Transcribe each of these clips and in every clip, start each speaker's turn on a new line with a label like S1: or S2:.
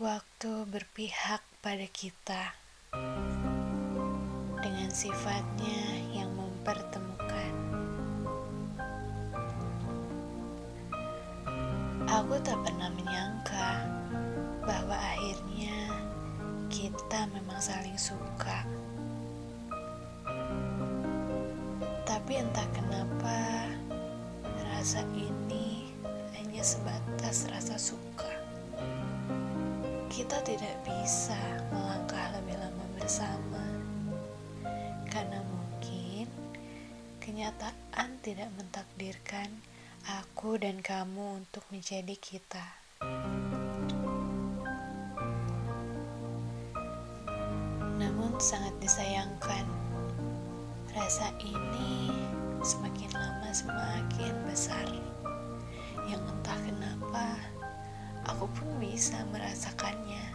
S1: Waktu berpihak pada kita dengan sifatnya yang mempertemukan. Aku tak pernah menyangka bahwa akhirnya kita memang saling suka. Tapi entah kenapa rasa ini hanya sebatas rasa suka kita tidak bisa melangkah lebih lama bersama karena mungkin kenyataan tidak mentakdirkan aku dan kamu untuk menjadi kita. Namun sangat disayangkan rasa ini semakin lama semakin besar bisa merasakannya.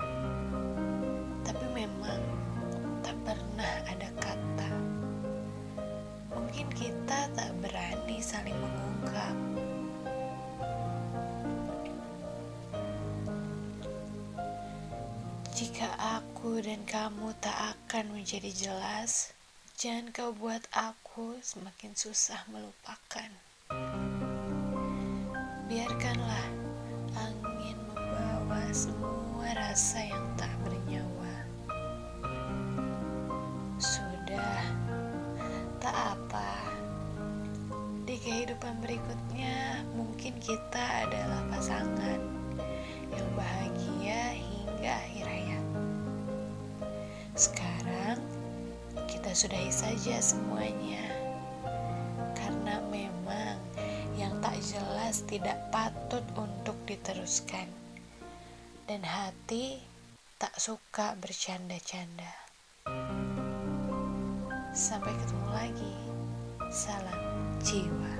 S1: Tapi memang tak pernah ada kata. Mungkin kita tak berani saling mengungkap. Jika aku dan kamu tak akan menjadi jelas, jangan kau buat aku semakin susah melupakan. Biarkanlah rasa yang tak bernyawa. Sudah, tak apa. Di kehidupan berikutnya, mungkin kita adalah pasangan yang bahagia hingga akhir hayat. Sekarang, kita sudahi saja semuanya. Karena memang yang tak jelas tidak patut untuk diteruskan dan hati tak suka bercanda-canda. Sampai ketemu lagi. Salam jiwa.